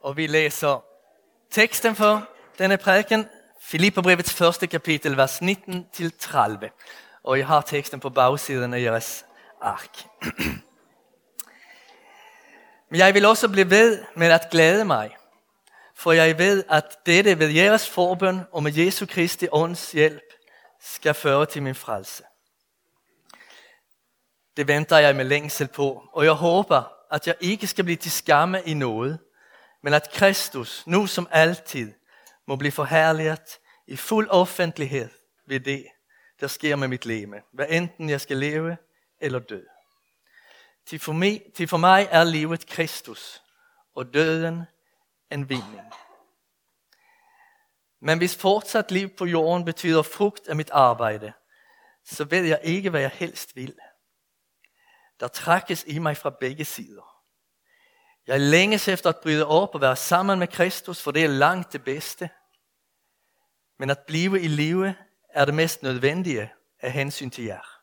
Og vi læser teksten for denne prædiken, Filipperbrevets første kapitel, vers 19-30. Og jeg har teksten på bagsiden af jeres ark. Men jeg vil også blive ved med at glæde mig, for jeg ved, at dette ved jeres forbøn og med Jesu Kristi ånds hjælp skal føre til min frelse. Det venter jeg med længsel på, og jeg håber, at jeg ikke skal blive til skamme i noget, men at Kristus, nu som altid, må blive forherliget i fuld offentlighed ved det, der sker med mit leme, hvad enten jeg skal leve eller dø. Til for, mig, til for mig er livet Kristus, og døden en vinding. Men hvis fortsat liv på jorden betyder frugt af mit arbejde, så ved jeg ikke, hvad jeg helst vil. Der trækkes i mig fra begge sider. Jeg længes efter at bryde op og være sammen med Kristus, for det er langt det bedste. Men at blive i live er det mest nødvendige af hensyn til jer.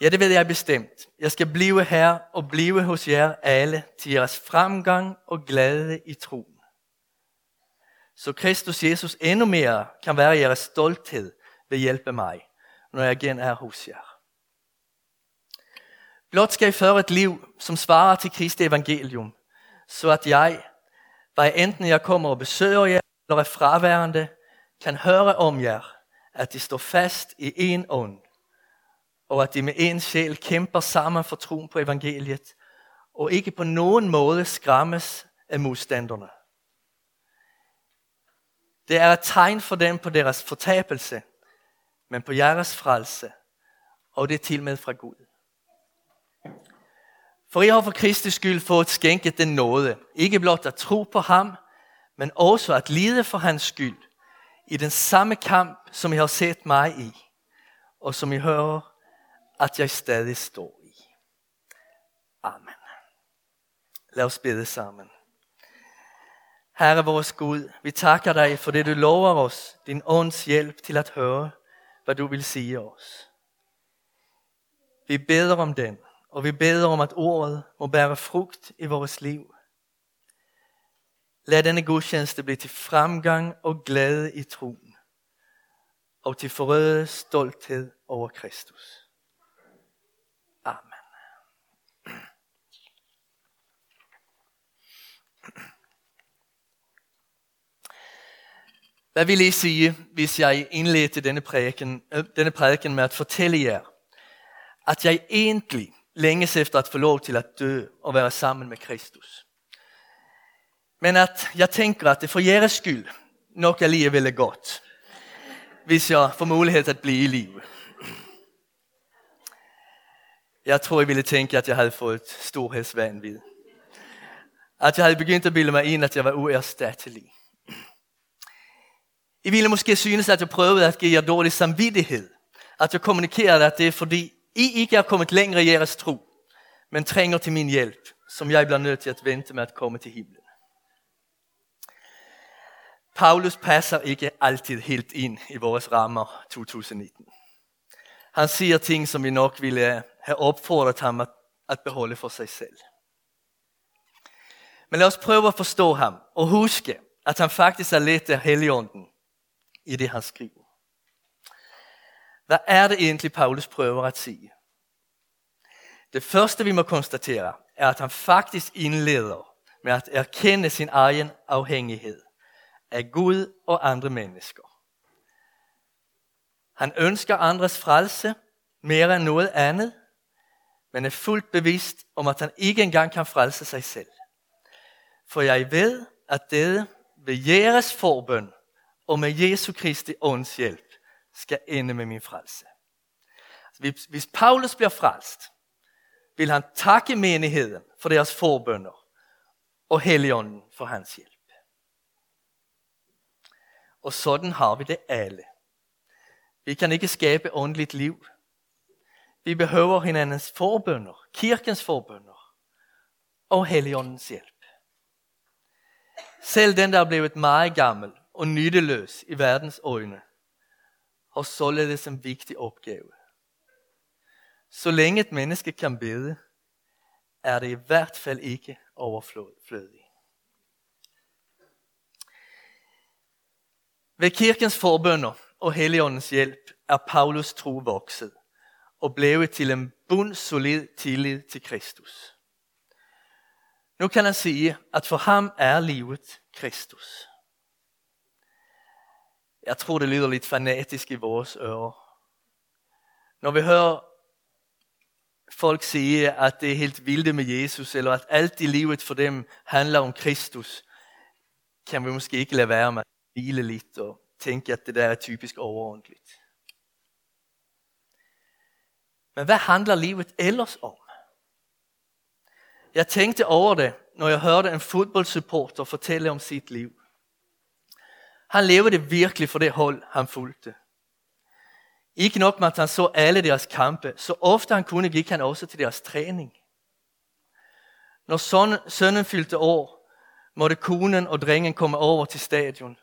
Ja, det ved jeg bestemt. Jeg skal blive her og blive hos jer alle til jeres fremgang og glæde i troen. Så Kristus Jesus endnu mere kan være jeres stolthed ved hjælpe mig, når jeg igen er hos jer. Blot skal I føre et liv, som svarer til Kristi evangelium, så at jeg, hvad enten jeg kommer og besøger jer, eller er fraværende, kan høre om jer, at de står fast i en ånd, og at de med en sjæl kæmper sammen for troen på evangeliet, og ikke på nogen måde skræmmes af modstanderne. Det er et tegn for dem på deres fortabelse, men på jeres frelse, og det er til med fra Gud. For I har for Kristi skyld fået skænket den nåde, ikke blot at tro på ham, men også at lide for hans skyld, i den samme kamp, som I har set mig i, og som I hører, at jeg stadig står i. Amen. Lad os bede sammen. Herre vores Gud, vi takker dig for det du lover os, din ånds hjælp til at høre, hvad du vil sige os. Vi beder om den, og vi beder om, at ordet må bære frugt i vores liv. Lad denne gudstjeneste blive til fremgang og glæde i troen, og til forrøde stolthed over Kristus. Amen. Hvad vil I sige, hvis jeg indledte denne prædiken, øh, denne prædiken med at fortælle jer, at jeg egentlig længes efter at få lov til at dø og være sammen med Kristus. Men at jeg tænker, at det for jeres skyld nok alligevel er godt, hvis jeg får mulighed at blive i live. Jeg tror, jeg ville tænke, at jeg havde fået storhedsvanvid. At jeg havde begyndt at bilde mig ind, at jeg var uerstattelig. I ville måske synes, at jeg prøvede at give jer dårlig samvittighed. At jeg kommunikerede, at det er fordi, i ikke er kommet længere i jeres tro, men trænger til min hjælp, som jeg bliver nødt til at vente med at komme til himlen. Paulus passer ikke altid helt ind i vores rammer 2019. Han siger ting, som vi nok ville have opfordret ham at, at beholde for sig selv. Men lad os prøve at forstå ham og huske, at han faktisk er lidt af heligånden i det, han skriver. Hvad er det egentlig, Paulus prøver at sige? Det første, vi må konstatere, er, at han faktisk indleder med at erkende sin egen afhængighed af Gud og andre mennesker. Han ønsker andres frelse mere end noget andet, men er fuldt bevidst om, at han ikke engang kan frelse sig selv. For jeg ved, at det ved jeres forbøn og med Jesu Kristi ånds hjælp skal ende med min frelse. Altså, hvis Paulus bliver frelst, vil han takke menigheden for deres forbønder og Helligånden for hans hjælp. Og sådan har vi det alle. Vi kan ikke skabe åndeligt liv. Vi behøver hinandens forbønder, kirkens forbønder og Helligåndens hjælp. Selv den, der er blevet meget gammel og nytteløs i verdens øjne, og således en vigtig opgave. Så længe et menneske kan bede, er det i hvert fald ikke overflødigt. Ved kirkens forbønder og Helligåndens hjælp er Paulus tro vokset og blevet til en bundsolid tillid til Kristus. Nu kan han sige, at for ham er livet Kristus. Jeg tror, det lyder lidt fanatisk i vores ører. Når vi hører folk sige, at det er helt vilde med Jesus, eller at alt i livet for dem handler om Kristus, kan vi måske ikke lade være med at hvile lidt og tænke, at det der er typisk overordentligt. Men hvad handler livet ellers om? Jeg tænkte over det, når jeg hørte en fodboldsupporter fortælle om sit liv. Han levede virkelig for det hold, han fulgte. Ikke nok med, at han så alle deres kampe, så ofte han kunne, gik han også til deres træning. Når sønnen fyldte år, måtte konen og drengen komme over til stadion.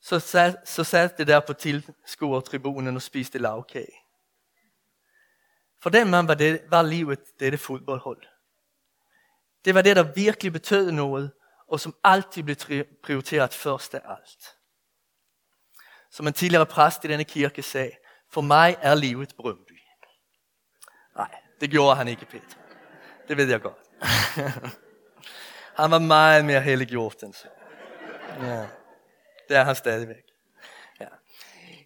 Så sat, så sat det der på tilskuertribunen og spiste lavkage. For den mand var, det, var livet dette fodboldhold. Det var det, der virkelig betød noget, og som altid blev prioriteret først af alt. Som en tidligere præst i denne kirke sagde, for mig er livet Brøndby. Nej, det gjorde han ikke, Peter. Det ved jeg godt. han var meget mere helliggjort end så. Ja. Det er han stadigvæk. Ja.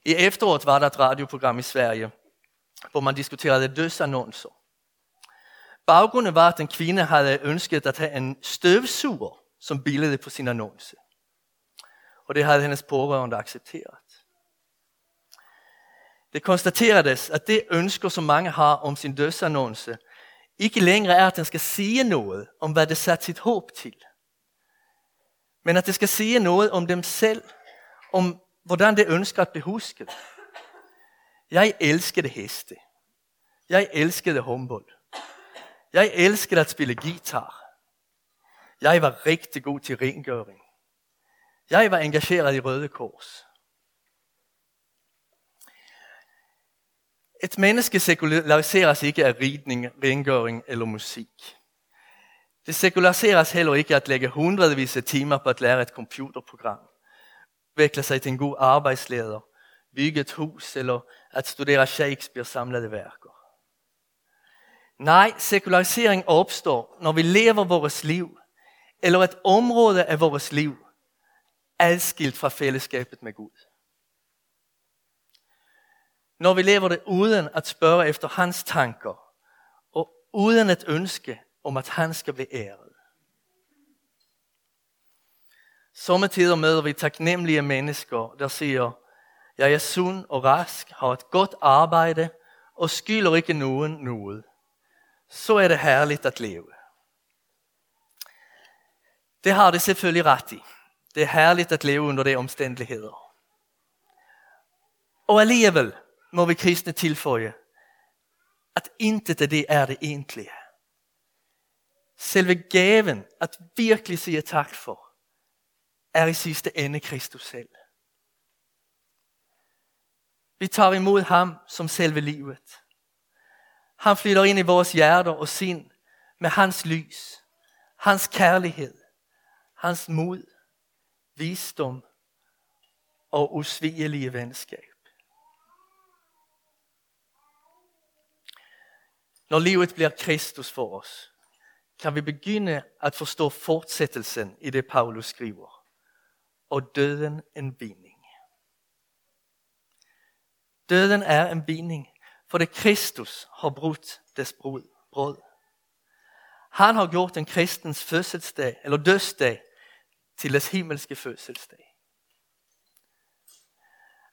I efteråret var der et radioprogram i Sverige, hvor man diskuterede dødsannonser. Baggrunden var, at en kvinde havde ønsket at have en støvsuger som billede på sin annonce. Og det havde hendes pårørende accepteret. Det konstaterades, at det ønsker, som mange har om sin dødsannonce, ikke længere er, at den skal sige noget om, hvad det satte sit håb til. Men at det skal sige noget om dem selv, om hvordan det ønsker at blive husket. Jeg elskede heste. Jeg elskede håndbold. Jeg elskede at spille guitar. Jeg var rigtig god til rengøring. Jeg var engageret i Røde Kors. Et menneske sekulariseres ikke af ridning, rengøring eller musik. Det sekulariseres heller ikke at lægge hundredvis af timer på at lære et computerprogram, udvikle sig til en god arbejdsleder, bygge et hus eller at studere Shakespeare samlede værker. Nej, sekularisering opstår, når vi lever vores liv, eller et område af vores liv, adskilt fra fællesskabet med Gud. Når vi lever det uden at spørge efter hans tanker, og uden et ønske om at han skal blive æret. Sommetider møder vi taknemmelige mennesker, der siger, jeg er sund og rask, har et godt arbejde og skylder ikke nogen noget. Så er det herligt at leve. Det har det selvfølgelig ret i. Det er herligt at leve under de omstændigheder. Og alligevel må vi kristne tilføje, at intet af det er det egentlige. Selve gaven at virkelig sige tak for, er i sidste ende Kristus selv. Vi tager imod ham som selve livet. Han flytter ind i vores hjerter og sind med hans lys, hans kærlighed, hans mod, visdom og usvigelige venskab. Når livet bliver Kristus for os, kan vi begynde at forstå fortsættelsen i det, Paulus skriver. Og døden en vinding. Døden er en vinding, for det Kristus har brudt dets brød. Han har gjort en kristens fødselsdag, eller dødsdag, til deres himmelske fødselsdag.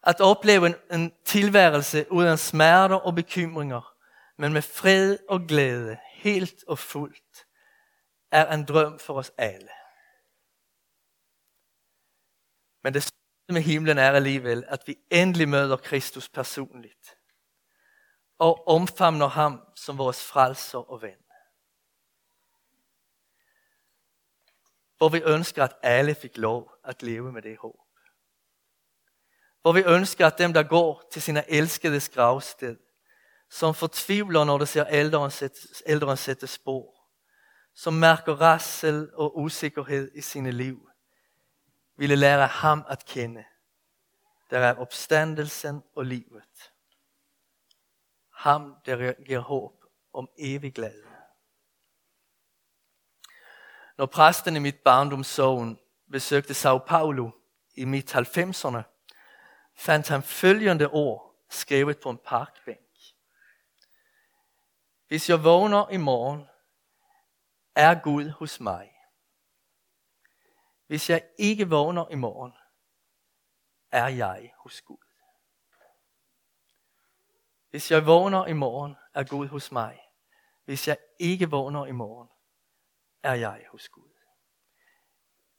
At opleve en, en tilværelse uden smerter og bekymringer, men med fred og glæde, helt og fuldt, er en drøm for os alle. Men det med himlen er alligevel, at vi endelig møder Kristus personligt og omfamner ham som vores frelser og ven. Hvor vi ønsker, at alle fik lov at leve med det håb. Hvor vi ønsker, at dem, der går til sine elskedes gravsted, som fortvivler, når de ser ældre sætte, ældre sætte spor, som mærker rassel og usikkerhed i sine liv, ville lære ham at kende der er opstandelsen og livet. Ham, der giver håb om evig glæde. Når præsten i mit barndomssovn besøgte Sao Paulo i midt 90'erne, fandt han følgende ord skrevet på en parkbænk. Hvis jeg vågner i morgen, er Gud hos mig. Hvis jeg ikke vågner i morgen, er jeg hos Gud. Hvis jeg vågner i morgen, er Gud hos mig. Hvis jeg ikke vågner i morgen, er jeg hos Gud.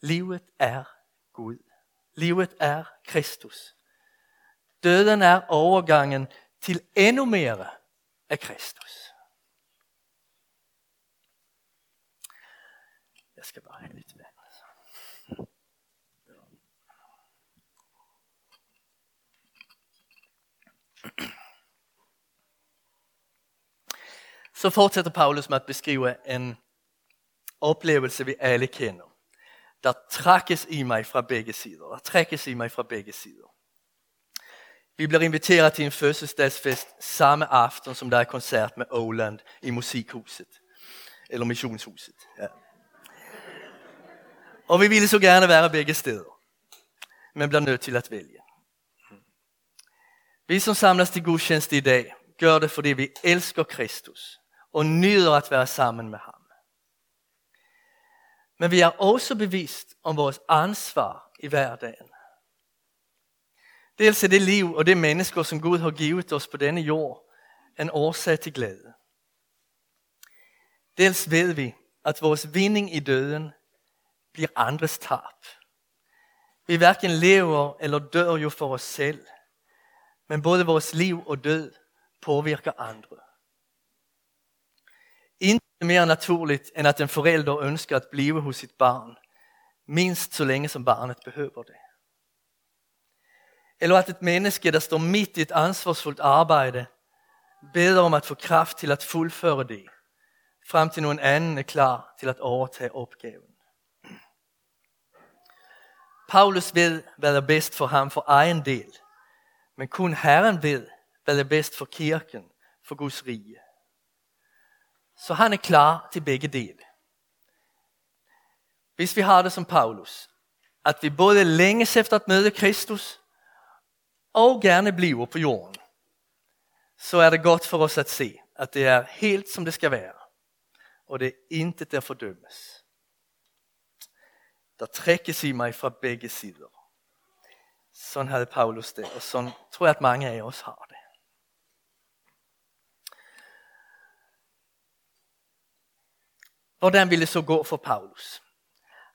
Livet er Gud. Livet er Kristus. Døden er overgangen til endnu mere af Kristus. Jeg skal bare have lidt vand. Så fortsætter Paulus med at beskrive en oplevelse, vi alle kender. Der trækkes i mig fra begge sider. Der trækkes i mig fra begge sider. Vi bliver inviteret til en fødselsdagsfest samme aften, som der er koncert med Oland i Musikhuset. Eller Missionshuset. Ja. Og vi ville så gerne være begge steder. Men bliver nødt til at vælge. Vi som samlas til gudstjeneste i dag, gør det fordi vi elsker Kristus og nyder at være sammen med ham. Men vi er også bevidst om vores ansvar i hverdagen. Dels er det liv og det mennesker, som Gud har givet os på denne jord, en årsag til glæde. Dels ved vi, at vores vinding i døden bliver andres tab. Vi hverken lever eller dør jo for os selv, men både vores liv og død påvirker andre. Inte mere naturligt end at en forælder ønsker at blive hos sit barn, mindst så længe som barnet behøver det. Eller at et menneske, der står midt i et ansvarsfuldt arbejde, beder om at få kraft til at fuldføre det, frem til nogen anden er klar til at overtage opgaven. Paulus ved, hvad er bedst for ham for egen del, men kun Herren ved, hvad er bedst for kirken, for Guds rige. Så han er klar til begge dele. Hvis vi har det som Paulus, at vi både længes efter at møde Kristus, og gerne bliver på jorden, så er det godt for os at se, at det er helt som det skal være, og det er intet der fordømmes. Der trækkes i mig fra begge sider. Sådan havde Paulus det, og sådan tror jeg, at mange af os har det. Hvordan ville det så gå for Paulus?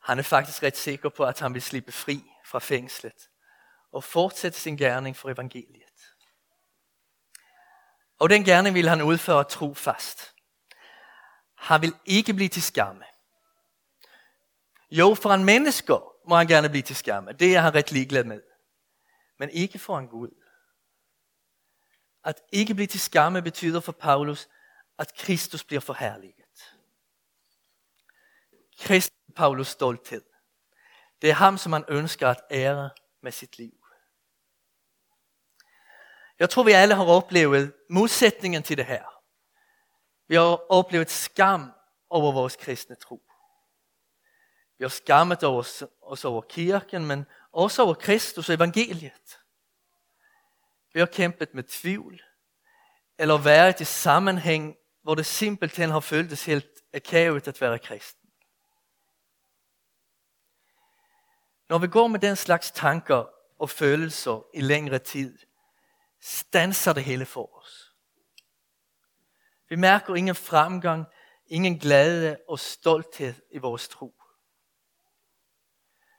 Han er faktisk ret sikker på, at han vil slippe fri fra fængslet og fortsætte sin gerning for evangeliet. Og den gerning vil han udføre tro fast. Han vil ikke blive til skamme. Jo, for en mennesker må han gerne blive til skamme. Det er han ret ligeglad med. Men ikke for en Gud. At ikke blive til skamme betyder for Paulus, at Kristus bliver forherliget. Krist Paulus stolthed. Det er ham, som han ønsker at ære med sit liv. Jeg tror, vi alle har oplevet modsætningen til det her. Vi har oplevet skam over vores kristne tro. Vi har skammet os, os over kirken, men også over Kristus og evangeliet. Vi har kæmpet med tvivl, eller været i sammenhæng, hvor det simpelthen har føltes helt akavet at være kristen. Når vi går med den slags tanker og følelser i længere tid, stanser det hele for os. Vi mærker ingen fremgang, ingen glæde og stolthed i vores tro.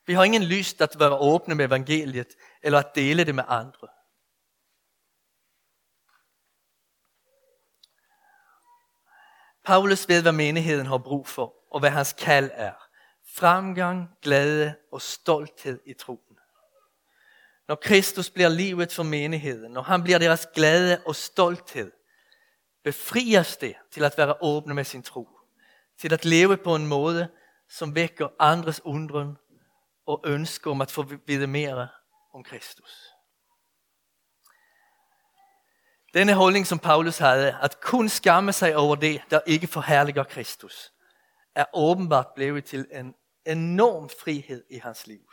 Vi har ingen lyst at være åbne med evangeliet eller at dele det med andre. Paulus ved, hvad menigheden har brug for, og hvad hans kald er. Fremgang, glæde og stolthed i troen. Når Kristus bliver livet for menigheden, når han bliver deres glæde og stolthed, befrias det til at være åbne med sin tro. Til at leve på en måde, som vækker andres undren og ønsker om at få vide mere om Kristus. Denne holdning, som Paulus havde, at kun skamme sig over det, der ikke forherliger Kristus, er åbenbart blevet til en enorm frihed i hans liv.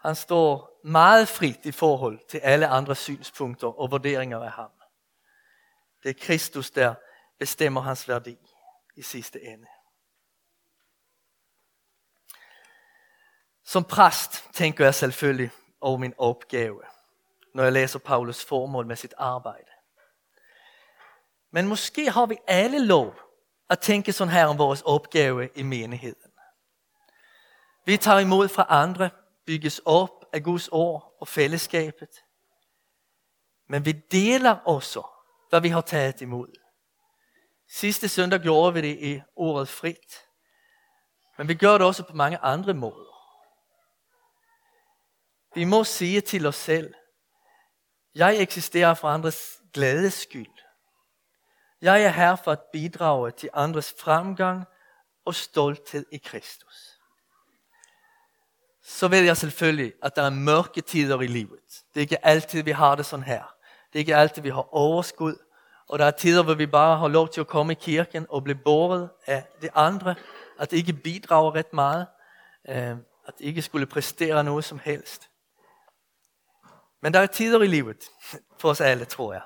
Han står meget frit i forhold til alle andre synspunkter og vurderinger af ham. Det er Kristus, der bestemmer hans værdi i sidste ende. Som præst tænker jeg selvfølgelig over min opgave, når jeg læser Paulus formål med sit arbejde. Men måske har vi alle lov at tænke sådan her om vores opgave i menigheden. Vi tager imod fra andre, bygges op af Guds ord og fællesskabet. Men vi deler også, hvad vi har taget imod. Sidste søndag gjorde vi det i ordet frit. Men vi gør det også på mange andre måder. Vi må sige til os selv, jeg eksisterer for andres glædes skyld. Jeg er her for at bidrage til andres fremgang og stolthed i Kristus. Så ved jeg selvfølgelig, at der er mørke tider i livet. Det er ikke altid, vi har det sådan her. Det er ikke altid, vi har overskud. Og der er tider, hvor vi bare har lov til at komme i kirken og blive båret af det andre. At det ikke bidrager ret meget. Øhm, at det ikke skulle præstere noget som helst. Men der er tider i livet, for os alle tror jeg,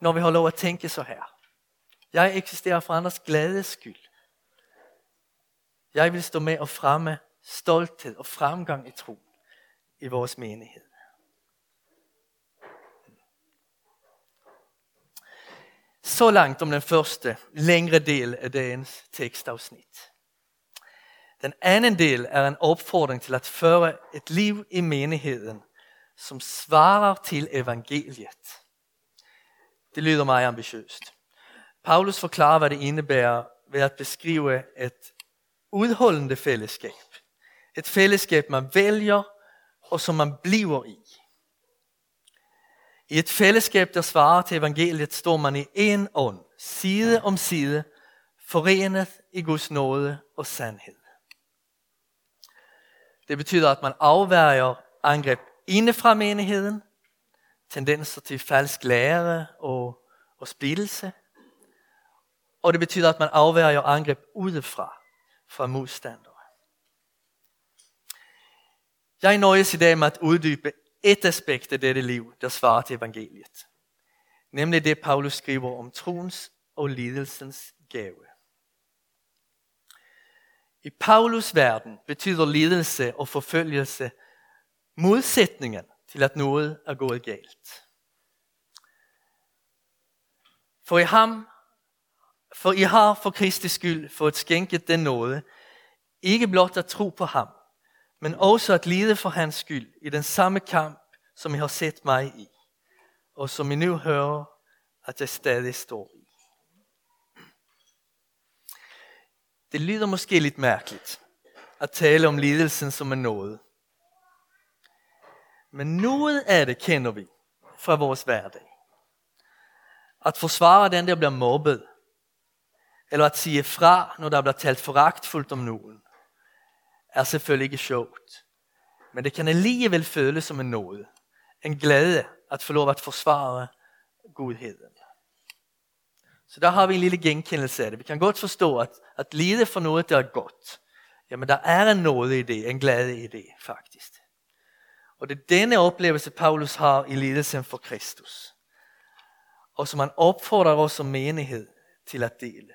når vi har lov at tænke så her. Jeg eksisterer for andres glade skyld. Jeg vil stå med og fremme stolthed og fremgang i tro i vores menighed. Så langt om den første længere del af dagens tekstafsnit. Den anden del er en opfordring til at føre et liv i menigheden, som svarer til evangeliet. Det lyder meget ambitiøst. Paulus forklarer, hvad det indebærer ved at beskrive et udholdende fællesskab. Et fællesskab, man vælger, og som man bliver i. I et fællesskab, der svarer til evangeliet, står man i en ånd, side om side, forenet i Guds nåde og sandhed. Det betyder, at man afværger angreb inde fra menigheden, tendenser til falsk lære og, og splittelse. Og det betyder, at man afværger angreb udefra, fra modstandere. Jeg nøjes i dag med at uddybe et aspekt af dette liv, der svarer til evangeliet. Nemlig det, Paulus skriver om troens og lidelsens gave. I Paulus verden betyder lidelse og forfølgelse modsætningen til at noget er gået galt. For i ham, for I har for Kristi skyld fået skænket den nåde, ikke blot at tro på ham, men også at lide for hans skyld i den samme kamp, som I har set mig i, og som I nu hører, at jeg stadig står i. Det lyder måske lidt mærkeligt at tale om lidelsen som en nåde. Men noget af det kender vi fra vores hverdag. At forsvare den, der bliver mobbet, eller at sige fra, når der bliver talt foragtfuldt om nogen, er selvfølgelig ikke sjovt. Men det kan alligevel føles som en nåde. En glæde at få lov at forsvare godheden. Så der har vi en lille genkendelse af det. Vi kan godt forstå, at, at lide for noget, der er godt. Jamen der er en nåde i det, en glæde i det faktisk. Og det er denne oplevelse, Paulus har i lidelsen for Kristus. Og som han opfordrer os som menighed til at dele.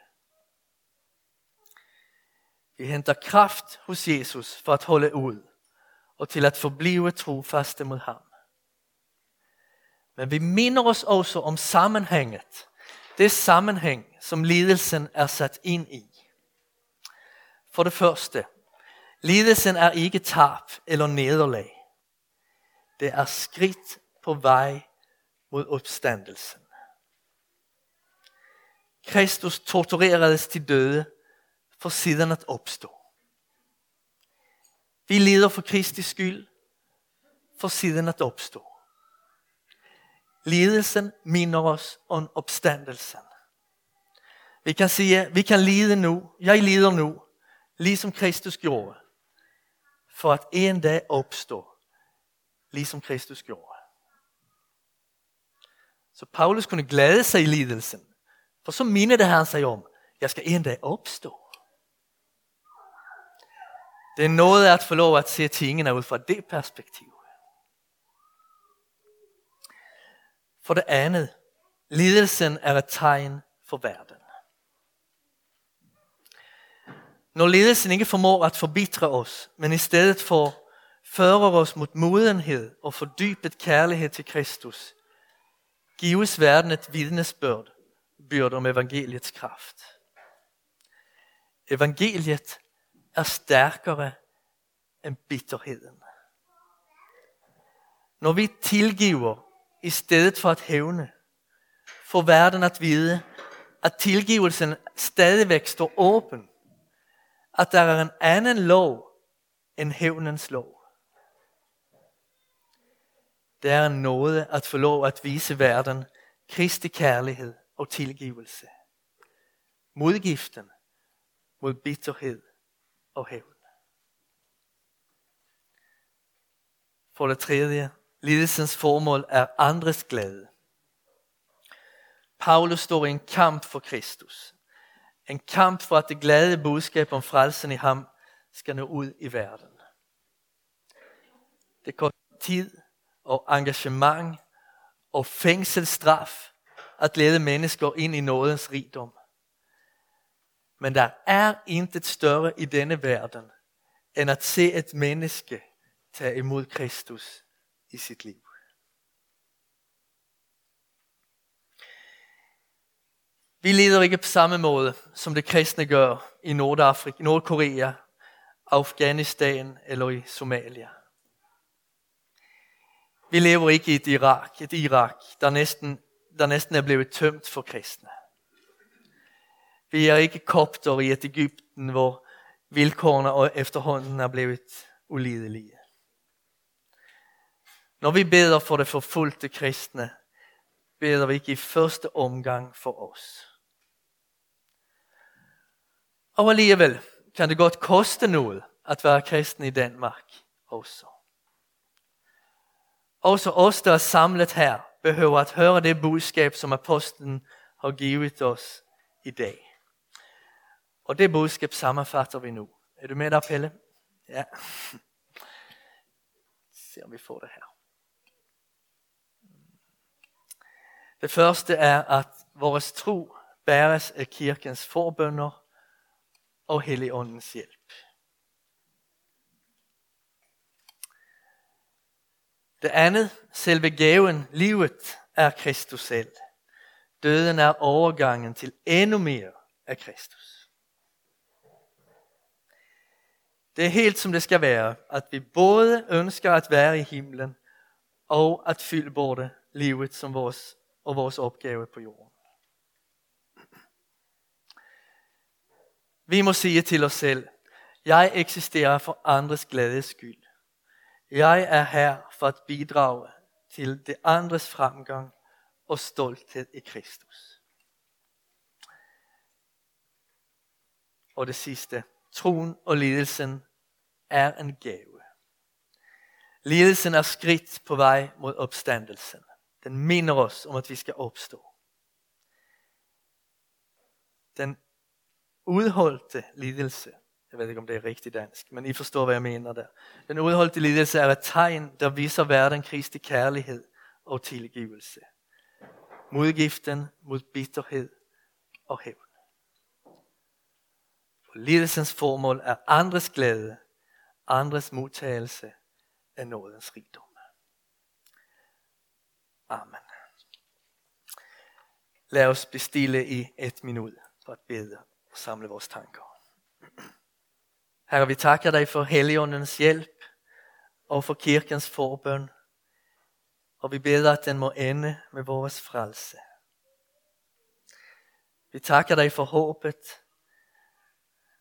Vi henter kraft hos Jesus for at holde ud og til at forblive trofaste mod ham. Men vi minder os også om sammenhænget. Det sammenhæng, som lidelsen er sat ind i. For det første, lidelsen er ikke tab eller nederlag. Det er skridt på vej mod opstandelsen. Kristus tortureredes til døde for siden at opstå. Vi lider for Kristi skyld for siden at opstå. Lidelsen minner os om opstandelsen. Vi kan sige, vi kan lide nu, jeg lider nu, ligesom Kristus gjorde, for at en dag opstå ligesom Kristus gjorde. Så Paulus kunne glæde sig i lidelsen. for så mindede han sig om, jeg skal en dag opstå. Det er noget at få lov at se tingene ud fra det perspektiv. For det andet, lidelsen er et tegn for verden. Når lidelsen ikke formår at forbitre os, men i stedet for fører os mod modenhed og fordybet kærlighed til Kristus, gives verden et vidnesbørd byrd om evangeliets kraft. Evangeliet er stærkere end bitterheden. Når vi tilgiver i stedet for at hævne, får verden at vide, at tilgivelsen stadigvæk står åben. At der er en anden lov end hævnens lov. Det er en nåde at få lov at vise verden Kristi kærlighed og tilgivelse. Modgiften mod bitterhed og hævn. For det tredje, lidelsens formål er andres glæde. Paulus står i en kamp for Kristus. En kamp for at det glade budskab om frelsen i ham skal nå ud i verden. Det koster tid og engagement og fængselsstraf at lede mennesker ind i nådens rigdom. Men der er intet større i denne verden, end at se et menneske tage imod Kristus i sit liv. Vi lider ikke på samme måde, som det kristne gør i Nordafrika, Nordkorea, Afghanistan eller i Somalia. Vi lever ikke i et Irak, et Irak der, næsten, der næsten er blevet tømt for kristne. Vi er ikke kopter i et Ægypten, hvor vilkårene efterhånden er blevet ulidelige. Når vi beder for det forfulgte kristne, beder vi ikke i første omgang for os. Og alligevel kan det godt koste noget at være kristen i Danmark også. Også os, der er samlet her, behøver at høre det budskab, som apostlen har givet os i dag. Og det budskab sammenfatter vi nu. Er du med der, Pelle? Ja. Se om vi får det her. Det første er, at vores tro bæres af kirkens forbønder og Helligåndens hjælp. Det andet, selve gaven, livet, er Kristus selv. Døden er overgangen til endnu mere af Kristus. Det er helt som det skal være, at vi både ønsker at være i himlen og at fylde både livet som vores, og vores opgave på jorden. Vi må sige til os selv, jeg eksisterer for andres glædes skyld. Jeg er her for at bidrage til det andres fremgang og stolthed i Kristus. Og det sidste, troen og lidelsen er en gave. Lidelsen er skridt på vej mod opstandelsen. Den minder os om, at vi skal opstå. Den udholdte lidelse, jeg ved ikke om det er rigtig dansk, men I forstår hvad jeg mener der. Den udholdte lidelse er et tegn, der viser verden Kristi kærlighed og tilgivelse. Modgiften mod bitterhed og hævn. For lidelsens formål er andres glæde, andres modtagelse af nådens rigdom. Amen. Lad os bestille i et minut for at bede og samle vores tanker. Herre, vi takker dig for Helligåndens hjælp og for kirkens forbøn. Og vi beder, at den må ende med vores frelse. Vi takker dig for håbet,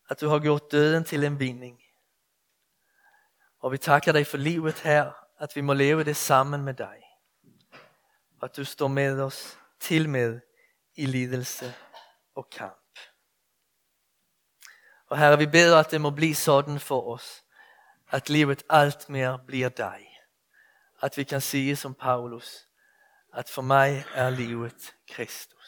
at du har gjort døden til en vinding. Og vi takker dig for livet her, at vi må leve det sammen med dig. Og at du står med os til med i lidelse og kamp. Og Herre, vi beder, at det må blive sådan for os, at livet alt mere bliver dig. At vi kan sige som Paulus, at for mig er livet Kristus.